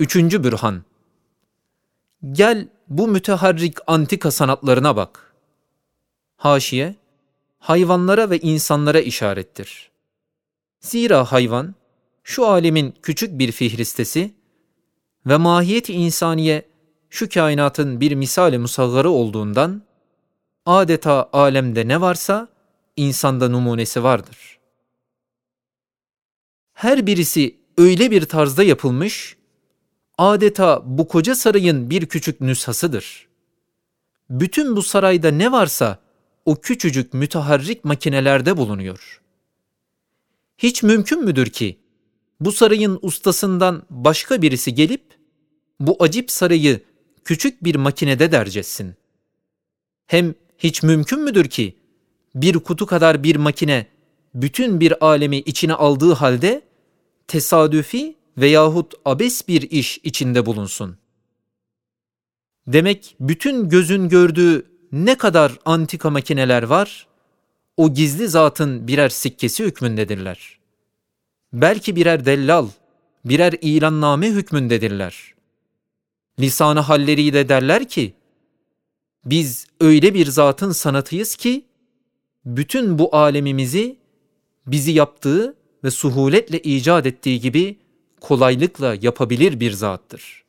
Üçüncü bürhan. Gel bu müteharrik antika sanatlarına bak. Haşiye, hayvanlara ve insanlara işarettir. Zira hayvan, şu alemin küçük bir fihristesi ve mahiyet-i insaniye şu kainatın bir misali musaggarı olduğundan, adeta alemde ne varsa insanda numunesi vardır. Her birisi öyle bir tarzda yapılmış, adeta bu koca sarayın bir küçük nüshasıdır. Bütün bu sarayda ne varsa o küçücük müteharrik makinelerde bulunuyor. Hiç mümkün müdür ki bu sarayın ustasından başka birisi gelip bu acip sarayı küçük bir makinede dercetsin? Hem hiç mümkün müdür ki bir kutu kadar bir makine bütün bir alemi içine aldığı halde tesadüfi veyahut abes bir iş içinde bulunsun. Demek bütün gözün gördüğü ne kadar antika makineler var, o gizli zatın birer sikkesi hükmündedirler. Belki birer dellal, birer ilanname hükmündedirler. Lisanı halleriyle derler ki, biz öyle bir zatın sanatıyız ki, bütün bu alemimizi bizi yaptığı ve suhuletle icat ettiği gibi kolaylıkla yapabilir bir zattır.